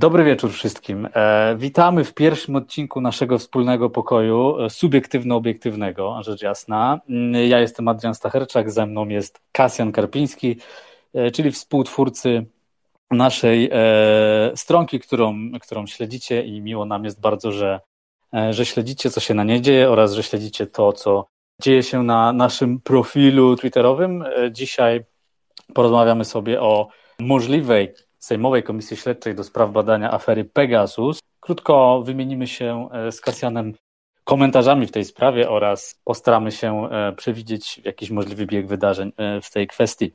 Dobry wieczór wszystkim. E, witamy w pierwszym odcinku naszego wspólnego pokoju e, subiektywno-obiektywnego, rzecz jasna. Mm, ja jestem Adrian Stacherczak, ze mną jest Kasjan Karpiński, e, czyli współtwórcy naszej stronki, którą, którą śledzicie i miło nam jest bardzo, że, że śledzicie, co się na niej dzieje oraz, że śledzicie to, co dzieje się na naszym profilu twitterowym. Dzisiaj porozmawiamy sobie o możliwej Sejmowej Komisji Śledczej do spraw badania afery Pegasus. Krótko wymienimy się e, z Kasjanem komentarzami w tej sprawie oraz postaramy się e, przewidzieć jakiś możliwy bieg wydarzeń e, w tej kwestii.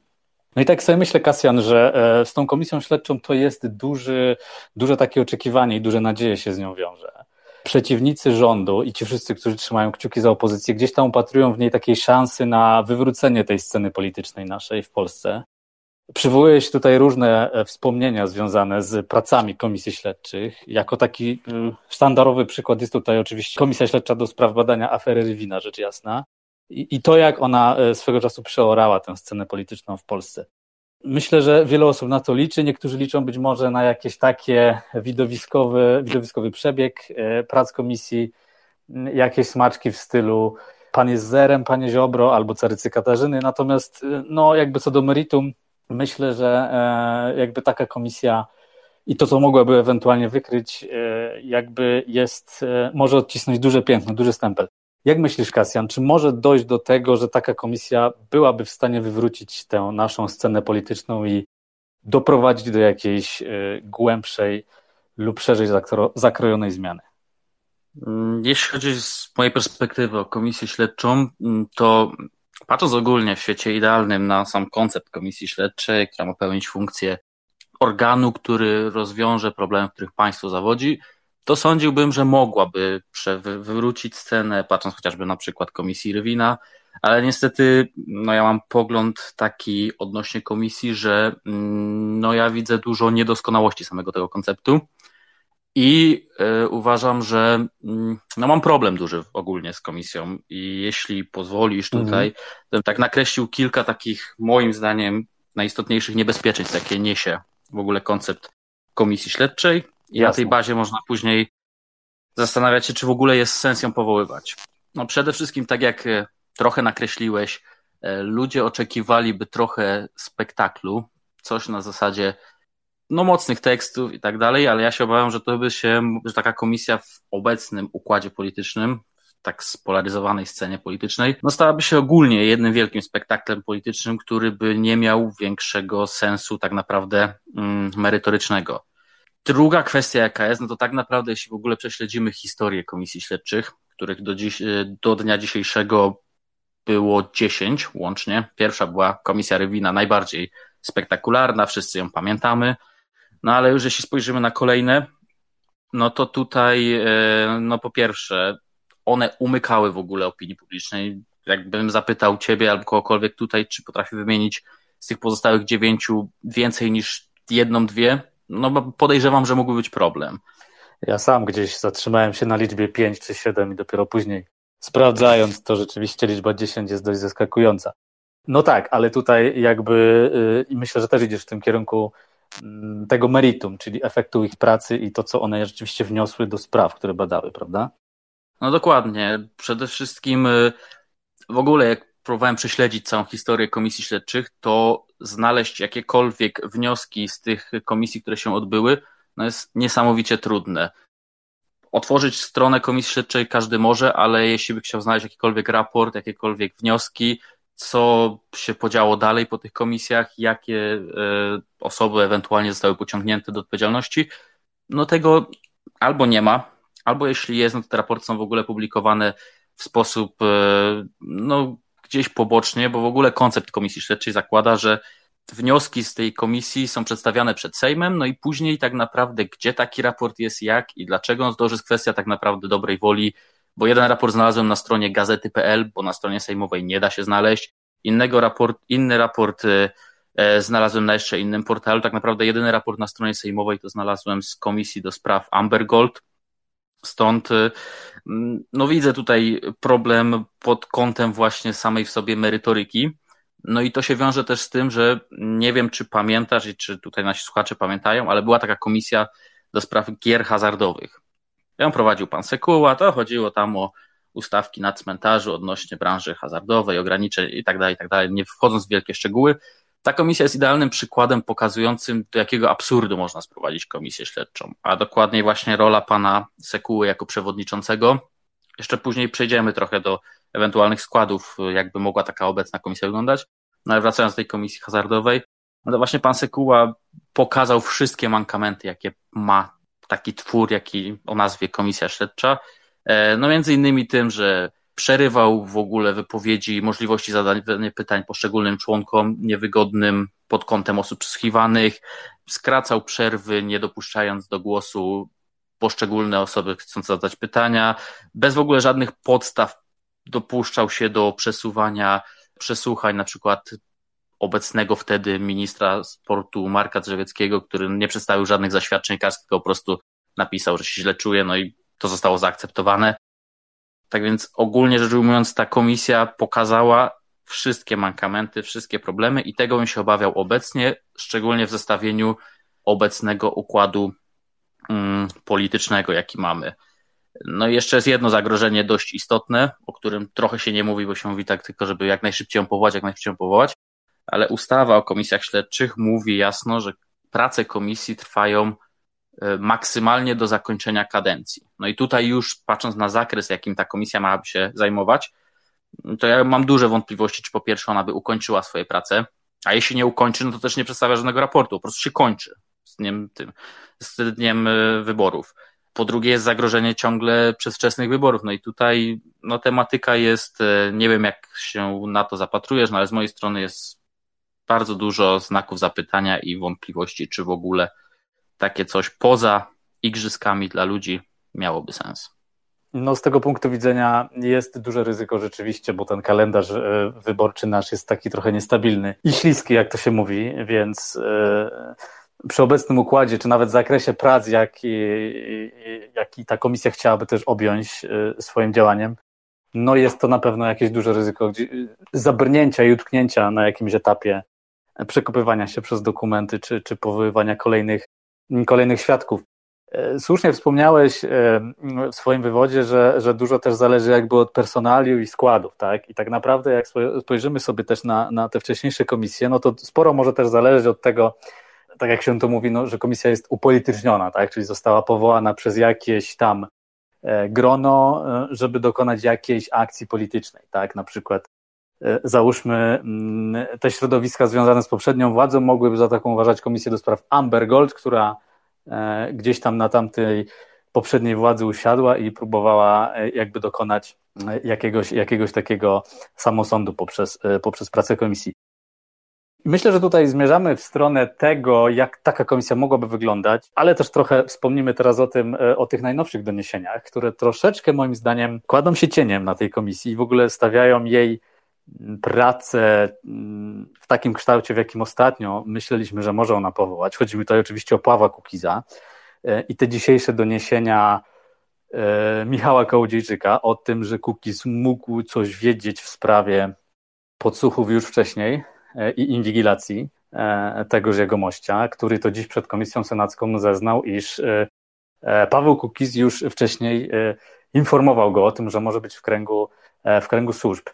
No i tak sobie myślę, Kasjan, że z tą komisją śledczą to jest duży, duże takie oczekiwanie i duże nadzieje się z nią wiąże. Przeciwnicy rządu i ci wszyscy, którzy trzymają kciuki za opozycję, gdzieś tam upatrują w niej takiej szansy na wywrócenie tej sceny politycznej naszej w Polsce. Przywołuje się tutaj różne e, wspomnienia związane z pracami komisji śledczych. Jako taki e, sztandarowy przykład jest tutaj oczywiście Komisja Śledcza do spraw badania afery Rywina, rzecz jasna. I, I to, jak ona e, swego czasu przeorała tę scenę polityczną w Polsce. Myślę, że wiele osób na to liczy. Niektórzy liczą być może na jakieś takie widowiskowy, widowiskowy przebieg prac komisji, jakieś smaczki w stylu pan jest zerem, panie Ziobro albo carycy Katarzyny. Natomiast, no, jakby co do meritum, myślę, że e, jakby taka komisja i to, co mogłaby ewentualnie wykryć, e, jakby jest, e, może odcisnąć duże piętno, duży stempel. Jak myślisz, Kasjan, czy może dojść do tego, że taka komisja byłaby w stanie wywrócić tę naszą scenę polityczną i doprowadzić do jakiejś głębszej lub szerzej zakrojonej zmiany? Mm, jeśli chodzi z mojej perspektywy o komisję śledczą, mm, to Patrząc ogólnie w świecie idealnym na sam koncept komisji śledczej, która ma pełnić funkcję organu, który rozwiąże problemy, w których państwo zawodzi, to sądziłbym, że mogłaby wywrócić scenę, patrząc chociażby na przykład komisji Rywina, ale niestety no ja mam pogląd taki odnośnie komisji, że mm, no ja widzę dużo niedoskonałości samego tego konceptu i y, uważam, że y, no mam problem duży ogólnie z komisją i jeśli pozwolisz tutaj, mm. to tak nakreślił kilka takich moim zdaniem najistotniejszych niebezpieczeństw, jakie niesie w ogóle koncept komisji śledczej i Jasne. na tej bazie można później zastanawiać się, czy w ogóle jest sens ją powoływać. No przede wszystkim, tak jak e, trochę nakreśliłeś, e, ludzie oczekiwaliby trochę spektaklu, coś na zasadzie no, mocnych tekstów i tak dalej, ale ja się obawiam, że to by się, że taka komisja w obecnym układzie politycznym, w tak spolaryzowanej scenie politycznej, no stałaby się ogólnie jednym wielkim spektaklem politycznym, który by nie miał większego sensu tak naprawdę mm, merytorycznego. Druga kwestia jaka jest, no to tak naprawdę jeśli w ogóle prześledzimy historię komisji śledczych, których do, dziś, do dnia dzisiejszego było 10 łącznie. Pierwsza była komisja Rywina, najbardziej spektakularna, wszyscy ją pamiętamy. No ale już jeśli spojrzymy na kolejne, no to tutaj, e, no po pierwsze, one umykały w ogóle opinii publicznej. Jakbym zapytał ciebie albo kogokolwiek tutaj, czy potrafi wymienić z tych pozostałych dziewięciu więcej niż jedną, dwie, no bo podejrzewam, że mógłby być problem. Ja sam gdzieś zatrzymałem się na liczbie 5 czy 7 i dopiero później sprawdzając to rzeczywiście liczba 10 jest dość zaskakująca. No tak, ale tutaj jakby y, i myślę, że też idziesz w tym kierunku Mm, tego meritum, czyli efektu ich pracy i to, co one rzeczywiście wniosły do spraw, które badały, prawda? No dokładnie. Przede wszystkim y, w ogóle, jak próbowałem prześledzić całą historię komisji śledczych, to znaleźć jakiekolwiek wnioski z tych komisji, które się odbyły, no jest niesamowicie trudne. Otworzyć stronę komisji śledczej każdy może, ale jeśli by chciał znaleźć jakikolwiek raport, jakiekolwiek wnioski, co się podziało dalej po tych komisjach, jakie e, osoby ewentualnie zostały pociągnięte do odpowiedzialności, no tego albo nie ma, albo jeśli jest, no to te raporty są w ogóle publikowane w sposób e, no, gdzieś pobocznie, bo w ogóle koncept komisji śledczej zakłada, że wnioski z tej komisji są przedstawiane przed Sejmem, no i później tak naprawdę gdzie taki raport jest, jak i dlaczego, to już jest kwestia tak naprawdę dobrej woli bo jeden raport znalazłem na stronie gazety.pl, bo na stronie sejmowej nie da się znaleźć. Innego raport, inny raport y, e, znalazłem na jeszcze innym portalu. Tak naprawdę jedyny raport na stronie sejmowej to znalazłem z Komisji do Spraw Amber Gold. Stąd e, no widzę tutaj problem pod kątem właśnie samej w sobie merytoryki. No i to się wiąże też z tym, że nie wiem, czy pamiętasz i czy tutaj nasi słuchacze pamiętają, ale była taka komisja do spraw gier hazardowych. Ją prowadził pan Sekuła, to chodziło tam o ustawki na cmentarzu odnośnie branży hazardowej, ograniczeń i tak dalej, i tak dalej, nie wchodząc w wielkie szczegóły. Ta komisja jest idealnym przykładem pokazującym, do jakiego absurdu można sprowadzić komisję śledczą, a dokładniej właśnie rola pana Sekuły jako przewodniczącego. Jeszcze później przejdziemy trochę do ewentualnych składów, jakby mogła taka obecna komisja wyglądać. No ale wracając do tej komisji hazardowej, no to właśnie pan Sekuła pokazał wszystkie mankamenty, jakie ma taki twór, jaki o nazwie komisja śledcza. E, no między innymi tym, że przerywał w ogóle wypowiedzi, możliwości zadania pytań poszczególnym członkom niewygodnym pod kątem osób przesłuchiwanych, skracał przerwy, nie dopuszczając do głosu poszczególne osoby chcące zadać pytania, bez w ogóle żadnych podstaw dopuszczał się do przesuwania przesłuchań, na przykład obecnego wtedy ministra sportu Marka Drzewieckiego, który nie przedstawił żadnych zaświadczeń karskich, po prostu napisał, że się źle czuje, no i to zostało zaakceptowane. Tak więc ogólnie rzecz ujmując, ta komisja pokazała wszystkie mankamenty, wszystkie problemy i tego bym się obawiał obecnie, szczególnie w zestawieniu obecnego układu mm, politycznego, jaki mamy. No i jeszcze jest jedno zagrożenie dość istotne, o którym trochę się nie mówi, bo się mówi tak tylko, żeby jak najszybciej ją powołać, jak najszybciej ją powołać, ale ustawa o komisjach śledczych mówi jasno, że prace komisji trwają maksymalnie do zakończenia kadencji. No i tutaj już patrząc na zakres, jakim ta komisja ma się zajmować, to ja mam duże wątpliwości, czy po pierwsze ona by ukończyła swoje prace, a jeśli nie ukończy, no to też nie przedstawia żadnego raportu, po prostu się kończy z dniem, tym, z dniem e, wyborów. Po drugie jest zagrożenie ciągle przedwczesnych wyborów. No i tutaj no, tematyka jest, e, nie wiem jak się na to zapatrujesz, no ale z mojej strony jest bardzo dużo znaków zapytania i wątpliwości, czy w ogóle takie coś poza igrzyskami dla ludzi miałoby sens. No, z tego punktu widzenia jest duże ryzyko rzeczywiście, bo ten kalendarz e, wyborczy nasz jest taki trochę niestabilny i śliski, jak to się mówi, więc e, przy obecnym układzie, czy nawet zakresie prac, jaki, jaki ta komisja chciałaby też objąć e, swoim działaniem, no jest to na pewno jakieś duże ryzyko zabrnięcia i utknięcia na jakimś etapie przekopywania się przez dokumenty, czy, czy powoływania kolejnych, kolejnych świadków. E, słusznie wspomniałeś e, w swoim wywodzie, że, że dużo też zależy jakby od personaliu i składów, tak? I tak naprawdę jak spojrzymy sobie też na, na te wcześniejsze komisje, no to sporo może też zależeć od tego, tak jak się to mówi, no, że komisja jest upolityczniona, tak? Czyli została powołana przez jakieś tam e, grono, żeby dokonać jakiejś akcji politycznej, tak? Na przykład załóżmy mm, te środowiska związane z poprzednią władzą mogłyby za taką uważać komisję do spraw Amber Gold, która E, gdzieś tam na tamtej poprzedniej władzy usiadła i próbowała e, jakby dokonać e, jakiegoś, jakiegoś takiego samosądu poprzez, poprzez pracę komisji. Myślę, że tutaj zmierzamy w stronę tego, jak taka komisja mogłaby wyglądać, ale też trochę wspomnimy teraz o tym, o tych najnowszych doniesieniach, które troszeczkę moim zdaniem kładą się cieniem na tej komisji i w ogóle stawiają jej pracę mm, w takim kształcie, w jakim ostatnio myśleliśmy, że może ona powołać. Chodzi mi tutaj oczywiście o Pawła Kukiza e, i te dzisiejsze doniesienia e, Michała Kołodziejczyka o tym, że Kukiz mógł coś wiedzieć w sprawie podsłuchów już wcześniej e, i inwigilacji tegoż jegomościa, który to dziś przed Komisją Senacką zeznał, iż Paweł Kukiz już wcześniej informował go o tym, że może być w kręgu, w kręgu służb.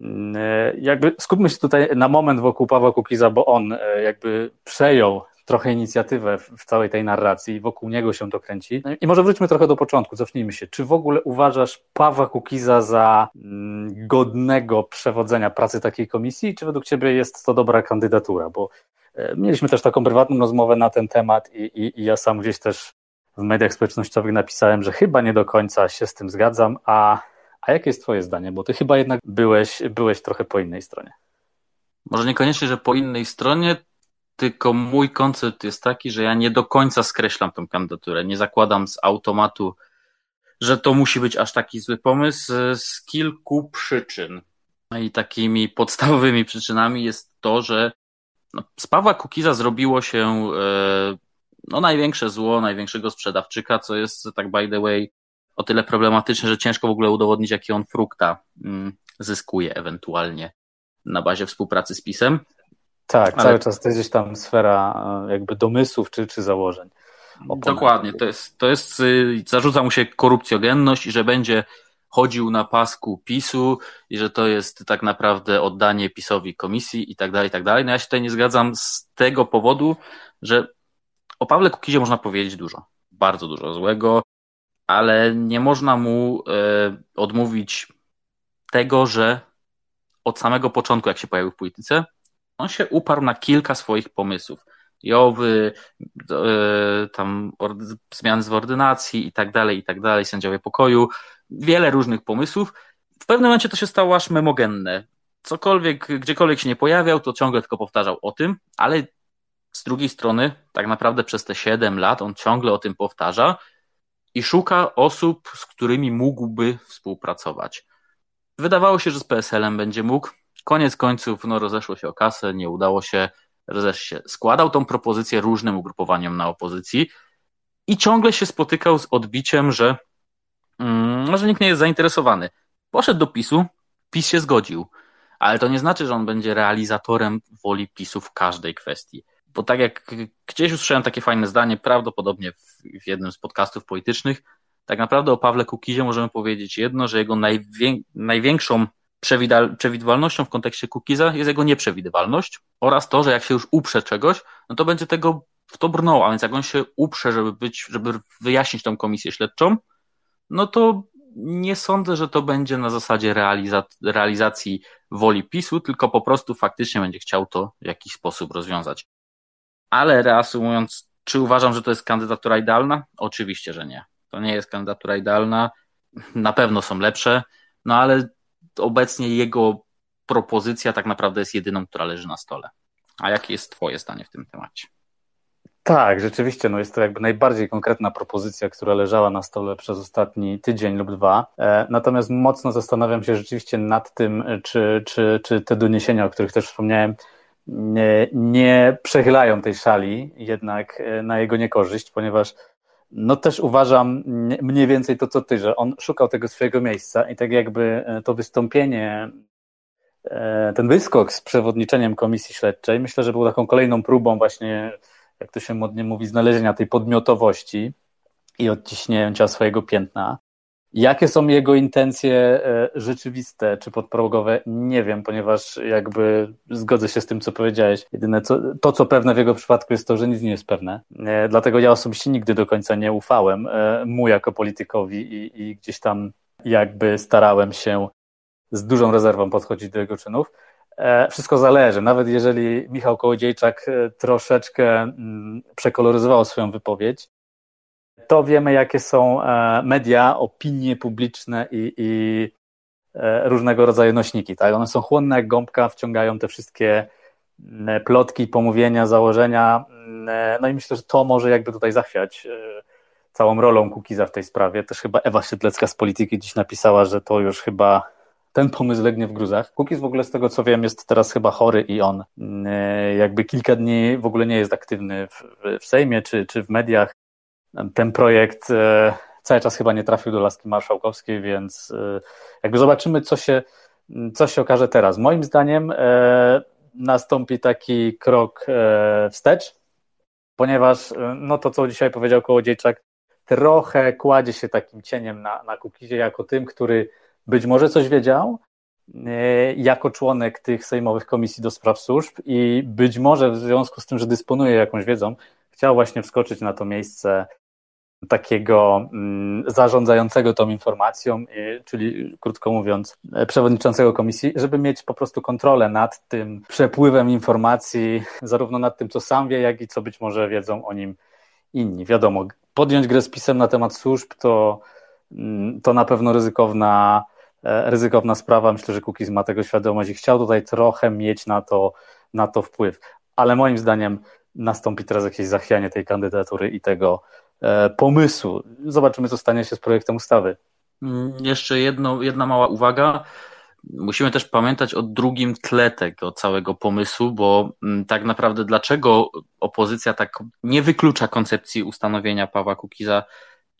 Mm, e, jakby skupmy się tutaj na moment wokół Pawła Kukiza, bo on e, jakby przejął trochę inicjatywę w całej tej narracji wokół niego się to kręci. No I może wróćmy trochę do początku, cofnijmy się. Czy w ogóle uważasz Pawła Kukiza za mm, godnego przewodzenia pracy takiej komisji, czy według Ciebie jest to dobra kandydatura? Bo e, mieliśmy też taką prywatną rozmowę na ten temat i, i, i ja sam gdzieś też w mediach społecznościowych napisałem, że chyba nie do końca się z tym zgadzam, a a jakie jest Twoje zdanie? Bo Ty chyba jednak byłeś, byłeś trochę po innej stronie. Może niekoniecznie, że po innej stronie, tylko mój koncept jest taki, że ja nie do końca skreślam tę kandydaturę. Nie zakładam z automatu, że to musi być aż taki zły pomysł z kilku przyczyn. No I takimi podstawowymi przyczynami jest to, że no, z Pawła Kukiza zrobiło się e, no, największe zło, największego sprzedawczyka, co jest, tak by the way, o tyle problematyczne, że ciężko w ogóle udowodnić, jaki on frukta mm, zyskuje ewentualnie na bazie współpracy z PiSem. Tak, Ale... cały czas to jest gdzieś tam sfera e, jakby domysłów czy, czy założeń. Dokładnie, to jest, to jest, y, zarzuca mu się korupcjogenność i że będzie chodził na pasku PiSu i że to jest tak naprawdę oddanie PiSowi komisji i tak dalej, i tak dalej. No ja się tutaj nie zgadzam z tego powodu, że o Pawle Kukizie można powiedzieć dużo, bardzo dużo złego, ale nie można mu e, odmówić tego, że od samego początku, jak się pojawił w polityce, on się uparł na kilka swoich pomysłów. Jowy, e, tam zmiany w ordynacji i tak dalej, i tak dalej, sędziowie pokoju, wiele różnych pomysłów. W pewnym momencie to się stało aż memogenne. Cokolwiek, gdziekolwiek się nie pojawiał, to ciągle tylko powtarzał o tym, ale z drugiej strony, tak naprawdę przez te 7 lat on ciągle o tym powtarza i szuka osób, z którymi mógłby współpracować. Wydawało się, że z PSL-em będzie mógł. Koniec końców, no, rozeszło się o kasę, nie udało się, rozeszło się. Składał tą propozycję różnym ugrupowaniom na opozycji i ciągle się spotykał z odbiciem, że, mm, że nikt nie jest zainteresowany. Poszedł do PiSu, PiS się zgodził, ale to nie znaczy, że on będzie realizatorem woli PiSu w każdej kwestii bo tak jak gdzieś usłyszałem takie fajne zdanie, prawdopodobnie w, w jednym z podcastów politycznych, tak naprawdę o Pawle Kukizie możemy powiedzieć jedno, że jego najwię, największą przewidywalnością w kontekście Kukiza jest jego nieprzewidywalność oraz to, że jak się już uprze czegoś, no to będzie tego w to brnął, a więc jak on się uprze, żeby być, żeby wyjaśnić tą komisję śledczą, no to nie sądzę, że to będzie na zasadzie realiza realizacji woli PiSu, tylko po prostu faktycznie będzie chciał to w jakiś sposób rozwiązać. Ale reasumując, czy uważam, że to jest kandydatura idealna? Oczywiście, że nie. To nie jest kandydatura idealna. Na pewno są lepsze, no ale obecnie jego propozycja tak naprawdę jest jedyną, która leży na stole. A jakie jest Twoje zdanie w tym temacie? Tak, rzeczywiście, no jest to jakby najbardziej konkretna propozycja, która leżała na stole przez ostatni tydzień lub dwa. E, natomiast mocno zastanawiam się rzeczywiście nad tym, czy, czy, czy te doniesienia, o których też wspomniałem, nie, nie przechylają tej szali jednak e, na jego niekorzyść, ponieważ no też uważam mniej więcej to, co ty, że on szukał tego swojego miejsca i tak jakby e, to wystąpienie, e, ten wyskok z przewodniczeniem komisji śledczej, myślę, że był taką kolejną próbą właśnie, jak to się modnie mówi, znalezienia tej podmiotowości i odciśnięcia swojego piętna. Jakie są jego intencje e, rzeczywiste czy podprogowe? Nie wiem, ponieważ jakby zgodzę się z tym, co powiedziałeś. Jedyne co, to, co pewne w jego przypadku jest to, że nic nie jest pewne. E, dlatego ja osobiście nigdy do końca nie ufałem e, mu jako politykowi i, i gdzieś tam jakby starałem się z dużą rezerwą podchodzić do jego czynów. Wszystko zależy. Nawet jeżeli Michał Kołodziejczak troszeczkę mm, przekoloryzował swoją wypowiedź, to wiemy, jakie są e, media, opinie publiczne i, i e, różnego rodzaju nośniki. Tak? One są chłonne jak gąbka, wciągają te wszystkie plotki, pomówienia, założenia. E, no i myślę, że to może jakby tutaj zachwiać całą rolą Kukiza w tej sprawie. Też chyba Ewa Siedlecka z Polityki dziś napisała, że to już chyba ten pomysł legnie w gruzach. Kukiz w ogóle z tego co wiem jest teraz chyba chory i on jakby kilka dni w ogóle nie jest aktywny w, w Sejmie czy, czy w mediach ten projekt e, cały czas chyba nie trafił do laski marszałkowskiej, więc e, jakby zobaczymy, co się, co się okaże teraz. Moim zdaniem e, nastąpi taki krok wstecz, ponieważ no to, co dzisiaj powiedział Kołodziejczak, trochę kładzie się takim cieniem na, na Kukizie jako tym, który być może coś wiedział, jako członek tych sejmowych komisji do spraw służb i być może w związku z tym, że dysponuje jakąś wiedzą, chciał właśnie wskoczyć na to miejsce takiego mm, zarządzającego tą informacją, czyli krótko mówiąc, przewodniczącego komisji, żeby mieć po prostu kontrolę nad tym przepływem informacji, zarówno nad tym, co sam wie, jak i co być może wiedzą o nim inni. Wiadomo, podjąć grę z pisem na temat służb to, mm, to na pewno ryzykowna, e, ryzykowna sprawa. Myślę, że Kukiz ma tego świadomość i chciał tutaj trochę mieć na to, na to wpływ. Ale moim zdaniem nastąpi teraz jakieś zachwianie tej kandydatury i tego, E, pomysłu. Zobaczymy, co stanie się z projektem ustawy. Mm, jeszcze jedno, jedna mała uwaga. musimy też pamiętać o drugim tle tego całego pomysłu, bo mm, tak naprawdę dlaczego opozycja tak nie wyklucza koncepcji ustanowienia Pawła Kukiza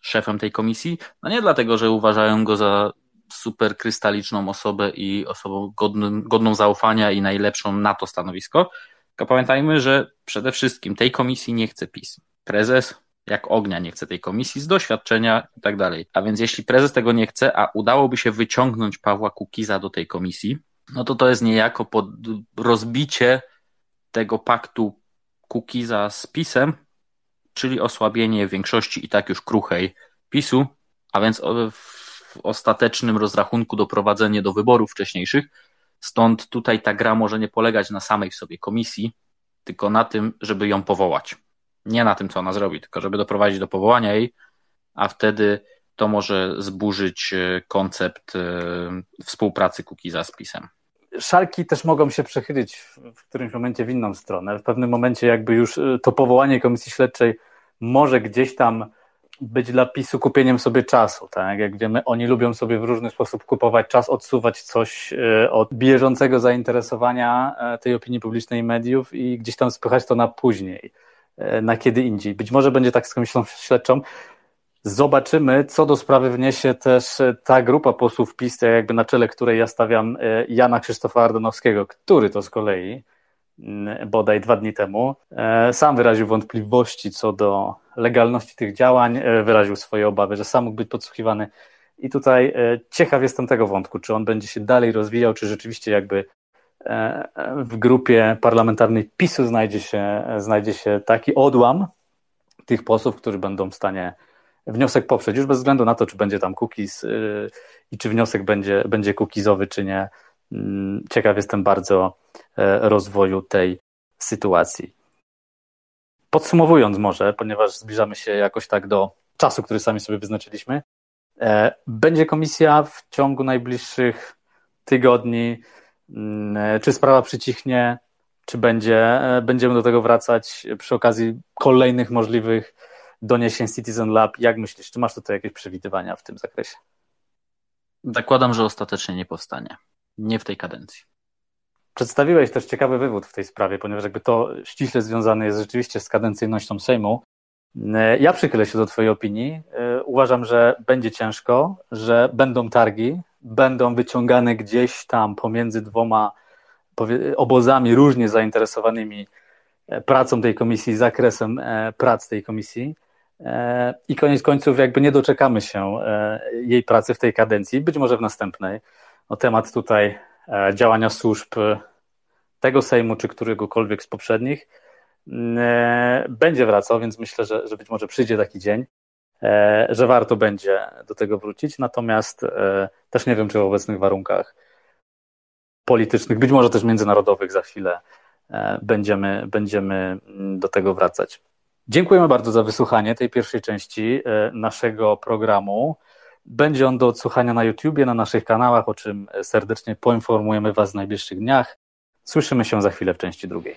szefem tej komisji? No nie dlatego, że uważają go za super krystaliczną osobę i osobą godnym, godną zaufania i najlepszą na to stanowisko. Tylko pamiętajmy, że przede wszystkim tej komisji nie chce PiS. Prezes jak ognia nie chce tej komisji z doświadczenia i tak dalej. A więc jeśli prezes tego nie chce, a udałoby się wyciągnąć Pawła Kukiza do tej komisji, no to to jest niejako pod rozbicie tego paktu Kukiza z PiSem, czyli osłabienie większości i tak już kruchej PiSu, a więc w ostatecznym rozrachunku doprowadzenie do wyborów wcześniejszych. Stąd tutaj ta gra może nie polegać na samej w sobie komisji, tylko na tym, żeby ją powołać. Nie na tym, co ona zrobi, tylko żeby doprowadzić do powołania jej, a wtedy to może zburzyć e, koncept e, współpracy Kukiza z PiSem. Szalki też mogą się przechylić w którymś momencie w inną stronę. W pewnym momencie jakby już e, to powołanie komisji śledczej może gdzieś tam być dla PiSu kupieniem sobie czasu. Tak? Jak wiemy, oni lubią sobie w różny sposób kupować czas, odsuwać coś od bieżącego zainteresowania tej opinii publicznej mediów i gdzieś tam spychać to na później, na kiedy indziej. Być może będzie tak z komisją śledczą. Zobaczymy, co do sprawy wniesie też ta grupa posłów PiS, jakby na czele której ja stawiam Jana Krzysztofa Ardanowskiego, który to z kolei bodaj dwa dni temu, sam wyraził wątpliwości co do legalności tych działań, e, wyraził swoje obawy, że sam mógł być podsłuchiwany. I tutaj e, ciekaw jestem tego wątku, czy on będzie się dalej rozwijał, czy rzeczywiście jakby e, w grupie parlamentarnej PiSu znajdzie się, znajdzie się taki odłam tych posłów, którzy będą w stanie wniosek poprzeć, już bez względu na to, czy będzie tam cookies i czy wniosek będzie, będzie cookizowy, czy nie. Mm, ciekaw jestem bardzo rozwoju tej sytuacji. Podsumowując może, ponieważ zbliżamy się jakoś tak do czasu, który sami sobie wyznaczyliśmy, e, będzie komisja w ciągu najbliższych tygodni. Mm, e, czy sprawa przycichnie, czy będzie, e, będziemy do tego wracać przy okazji kolejnych możliwych doniesień Citizen Lab? Jak myślisz, czy masz tutaj jakieś przewidywania w tym zakresie? Zakładam, że ostatecznie nie powstanie. Nie w tej kadencji. Przedstawiłeś też ciekawy wywód w tej sprawie, ponieważ jakby to ściśle związane jest rzeczywiście z kadencyjnością Sejmu. E, ja przychylę się do Twojej opinii. Uważam, że będzie ciężko, że będą targi, będą wyciągane gdzieś tam pomiędzy dwoma obozami różnie zainteresowanymi e, pracą tej komisji, zakresem prac tej komisji. I koniec końców, jakby nie doczekamy się jej pracy w tej kadencji, być może w następnej. No, temat tutaj działania służb tego Sejmu, czy któregokolwiek z poprzednich, e, będzie wracał, więc myślę, że, że być może przyjdzie taki dzień, e, że warto będzie do tego wrócić. Natomiast e, też nie wiem, czy w obecnych warunkach politycznych, być może też międzynarodowych za chwilę będziemy, będziemy mm, do tego wracać. Dziękujemy bardzo za wysłuchanie tej pierwszej części naszego programu. Będzie on do odsłuchania na YouTubie, na naszych kanałach, o czym serdecznie poinformujemy Was w najbliższych dniach. Słyszymy się za chwilę w części drugiej.